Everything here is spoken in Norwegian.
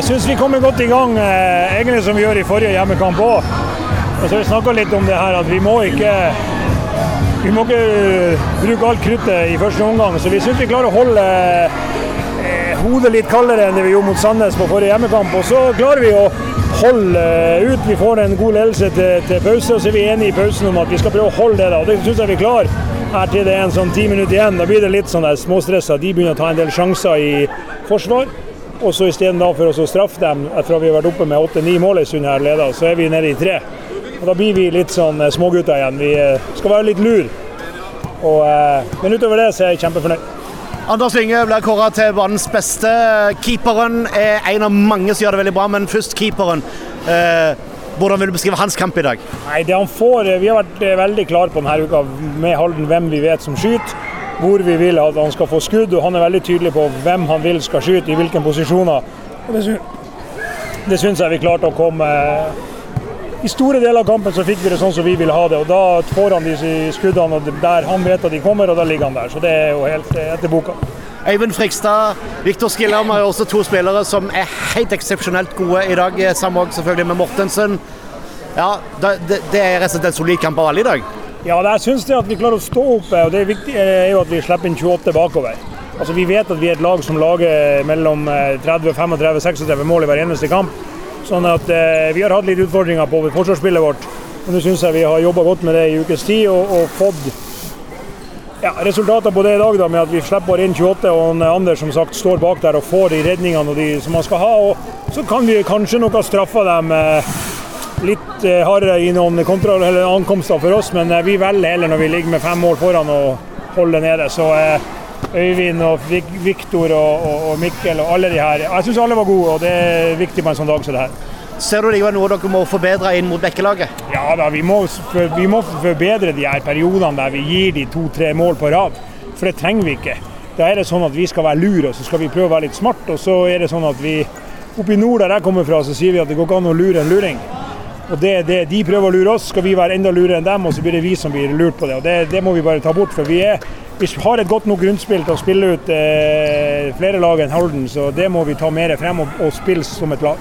Jeg syns vi kommer godt i gang, eh, egentlig som vi gjør i forrige hjemmekamp òg. Og så har vi snakka litt om det her at vi må ikke vi må ikke bruke alt kruttet i første omgang. Så vi syns vi klarer å holde eh, hodet litt kaldere enn det vi gjorde mot Sandnes på forrige hjemmekamp. Og så klarer vi å holde eh, ut. Vi får en god ledelse til, til pause, og så er vi enige i pausen om at vi skal prøve å holde det. da. Og Det syns jeg vi klarer her til det er en sånn ti minutter igjen. Da blir det litt sånn småstressa. De begynner å ta en del sjanser i forsvar. Og så istedenfor å straffe dem etter at vi har vært oppe med åtte-ni mål en stund her leder, så er vi nede i tre. Og Da blir vi litt sånn eh, smågutter igjen. Vi eh, skal være litt lur. Og, eh, men utover det så er jeg kjempefornøyd. Anders Lynge blir kåra til banens beste. Keeperen er en av mange som gjør det veldig bra, men først keeperen. Eh, hvordan vil du beskrive hans kamp i dag? Nei, det han får, Vi har vært veldig klare på denne uka med Halden hvem vi vet som skyter. Hvor vi vil at han skal få skudd, og han er veldig tydelig på hvem han vil skal skyte, i hvilke posisjoner. Og det, det syns jeg vi klarte å komme i store deler av kampen så fikk vi det sånn som vi ville ha det. og Da får han de skuddene og der han vet at de kommer, og da ligger han der. Så det er jo helt etter boka. Øyvind Frikstad, Viktor Skillhammer er også to spillere som er helt eksepsjonelt gode i dag. Sammen også selvfølgelig med Mortensen. Ja, det, det er rett og slett en solid kamp av alle i dag? Ja, jeg syns at vi klarer å stå oppe. og Det viktige er jo at vi slipper inn 28 bakover. Altså, Vi vet at vi er et lag som lager mellom 30, 35, 36 mål i hver eneste kamp. Sånn at eh, Vi har hatt litt utfordringer på forsvarsspillet vårt. Men nå syns jeg vi har jobba godt med det i ukes tid og, og fått ja, resultater på det i dag da, med at vi slipper inn 28 og Anders som sagt står bak der og får de redningene de, som man skal ha. og Så kan vi kanskje noe straffe dem eh, litt eh, hardere i noen kontroll, eller ankomster for oss, men eh, vi velger heller når vi ligger med fem mål foran og holder nede. Så eh, Øyvind og Viktor og, og, Mikkel og alle de her. Jeg syns alle var gode, og det er viktig på en sånn dag som det her. Ser du det var noe dere må forbedre inn mot Bekkelaget? Ja da, vi må, vi må, forbedre de her periodene der vi gir de to-tre mål på rad. For det trenger vi ikke. Da er det sånn at vi skal være lure, og så skal vi prøve å være litt smart. Og så er det sånn at vi oppe i nord der jeg kommer fra, så sier vi at det går ikke an å lure en luring. Og det, er det, De prøver å lure oss, skal vi være enda lurere enn dem, og så blir det vi som blir lurt på det. Og Det, det må vi bare ta bort. for vi er vi har et godt nok grunnspill til å spille ut eh, flere lag enn Halden, så det må vi ta mer frem og, og spille som et lag.